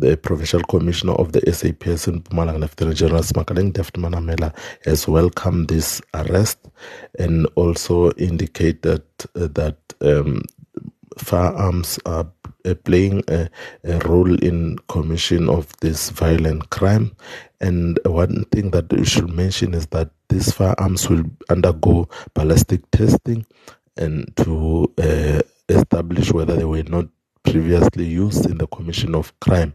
the Provincial Commissioner of the SAPS in Mpumalanga, Lieutenant General Semakaleng Daphney Manamela, has welcomed this arrest and also indicated uh, that um, firearms are uh, playing a, a, role in commission of this violent crime. And one thing that we should mention is that these firearms will undergo ballistic testing and to uh, establish whether they were not previously used in the commission of crime.